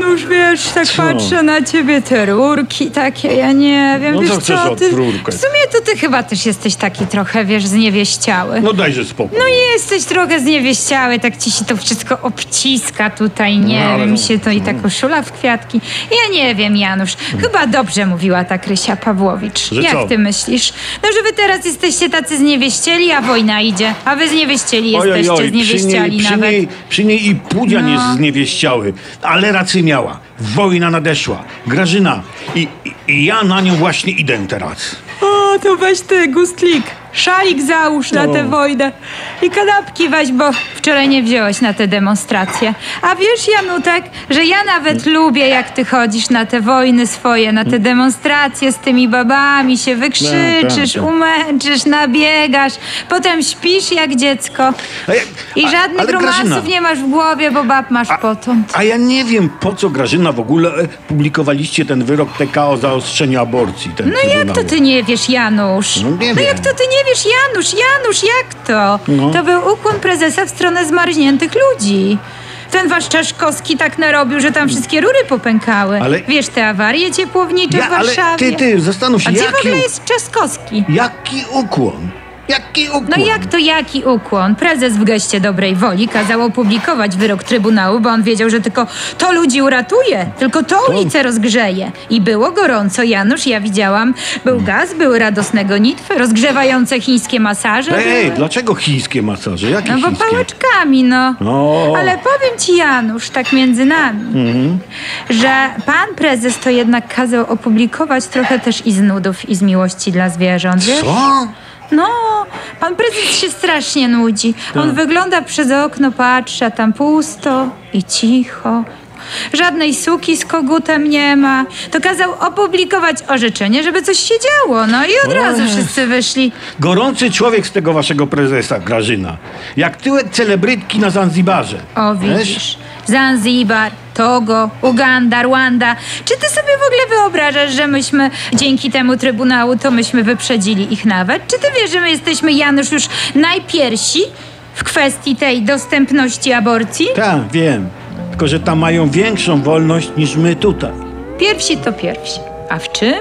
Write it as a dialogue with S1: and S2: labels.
S1: Janusz, wiesz, tak
S2: Co?
S1: patrzę na ciebie, te rurki takie, ja nie wiem,
S2: No
S1: wiesz
S2: co od
S1: ty,
S2: rurkę?
S1: w sumie to ty chyba też jesteś taki trochę, wiesz, zniewieściały.
S2: No dajże spokój.
S1: No jesteś trochę zniewieściały, tak ci się to wszystko obciska tutaj, nie
S2: No,
S1: wiem,
S2: no,
S1: się to i ta koszula w kwiatki. Ja nie wiem, Janusz, chyba dobrze mówiła ta Krysia Pawłowicz.
S2: Że
S1: Jak
S2: co?
S1: ty myślisz? No, że wy teraz jesteście tacy zniewieścieli, a wojna idzie, a wy zniewieścieli
S2: Oj, oj,
S1: jesteście,
S2: oj, przy niej,
S1: zniewieściali
S2: przy,
S1: nawet.
S2: niej, przy niej i pudia nie
S1: No.
S2: zniewieściały, ale rację miała. Wojna nadeszła. Grażyna. I, i, ja na nią właśnie idę teraz.
S1: O, to weź ty, gustlik. Szalik załóż na tę
S2: O.
S1: wojnę. I kanapki weź, bo wczoraj nie wziąłeś na te demonstracje. A wiesz, Janutek, że ja nawet lubię, jak ty chodzisz na te wojny swoje, na te demonstracje z tymi babami, się wykrzyczysz,
S2: Tak,
S1: umęczysz, nabiegasz, potem śpisz jak dziecko. I żadnych romansów nie masz w głowie, bo bab masz potąd.
S2: A ja nie wiem, po co Grażyna w ogóle e, publikowaliście ten wyrok TK o zaostrzeniu aborcji.
S1: No jak to ty nie wiesz, Janusz?
S2: No nie
S1: no jak to ty nie wiesz, Janusz? Janusz, jak to?
S2: No.
S1: To był ukłon prezesa w stronę zmarzniętych ludzi. Ten wasz Czaszkowski tak narobił, że tam wszystkie rury popękały.
S2: Ale-
S1: Wiesz, te awarie ciepłownicze
S2: Ja,
S1: w
S2: ale
S1: Warszawie.
S2: ty, ty, zastanów się,
S1: A gdzie w
S2: jaki,
S1: ogóle jest Trzaskowski?
S2: jaki ukłon? Jaki ukłon?
S1: No jak to jaki ukłon? Prezes w geście dobrej woli kazał opublikować wyrok Trybunału, bo on wiedział, że tylko to ludzi uratuje, tylko to ulicę rozgrzeje. I było gorąco, Janusz, ja widziałam. Był gaz, były radosne gonitwy, rozgrzewające chińskie masaże.
S2: Ej, dlaczego chińskie masaże? Jakie
S1: No bo
S2: chińskie?
S1: pałeczkami, no.
S2: O.
S1: Ale powiem ci, Janusz, tak między nami, że pan prezes to jednak kazał opublikować trochę też i z nudów, i z miłości dla zwierząt, wiesz?
S2: Co?
S1: No, pan prezes się strasznie nudzi. On wygląda przez okno, patrzy, a tam pusto i cicho. Żadnej suki z kogutem nie ma. To kazał opublikować orzeczenie, żeby coś się działo. No i od razu wszyscy wyszli.
S2: Gorący człowiek z tego waszego prezesa, Grażyna. Jak tyłek celebrytki na Zanzibarze.
S1: O,
S2: Wiesz?
S1: widzisz. Zanzibar, Togo, Uganda, Rwanda. Czy ty sobie w ogóle wyobrażasz, że myśmy dzięki temu Trybunału, to myśmy wyprzedzili ich nawet? Czy ty wiesz, że my jesteśmy, Janusz, już najpiersi w kwestii tej dostępności aborcji?
S2: Tak, wiem. Tylko, że tam mają większą wolność niż my tutaj.
S1: Pierwsi to pierwsi. A w czym?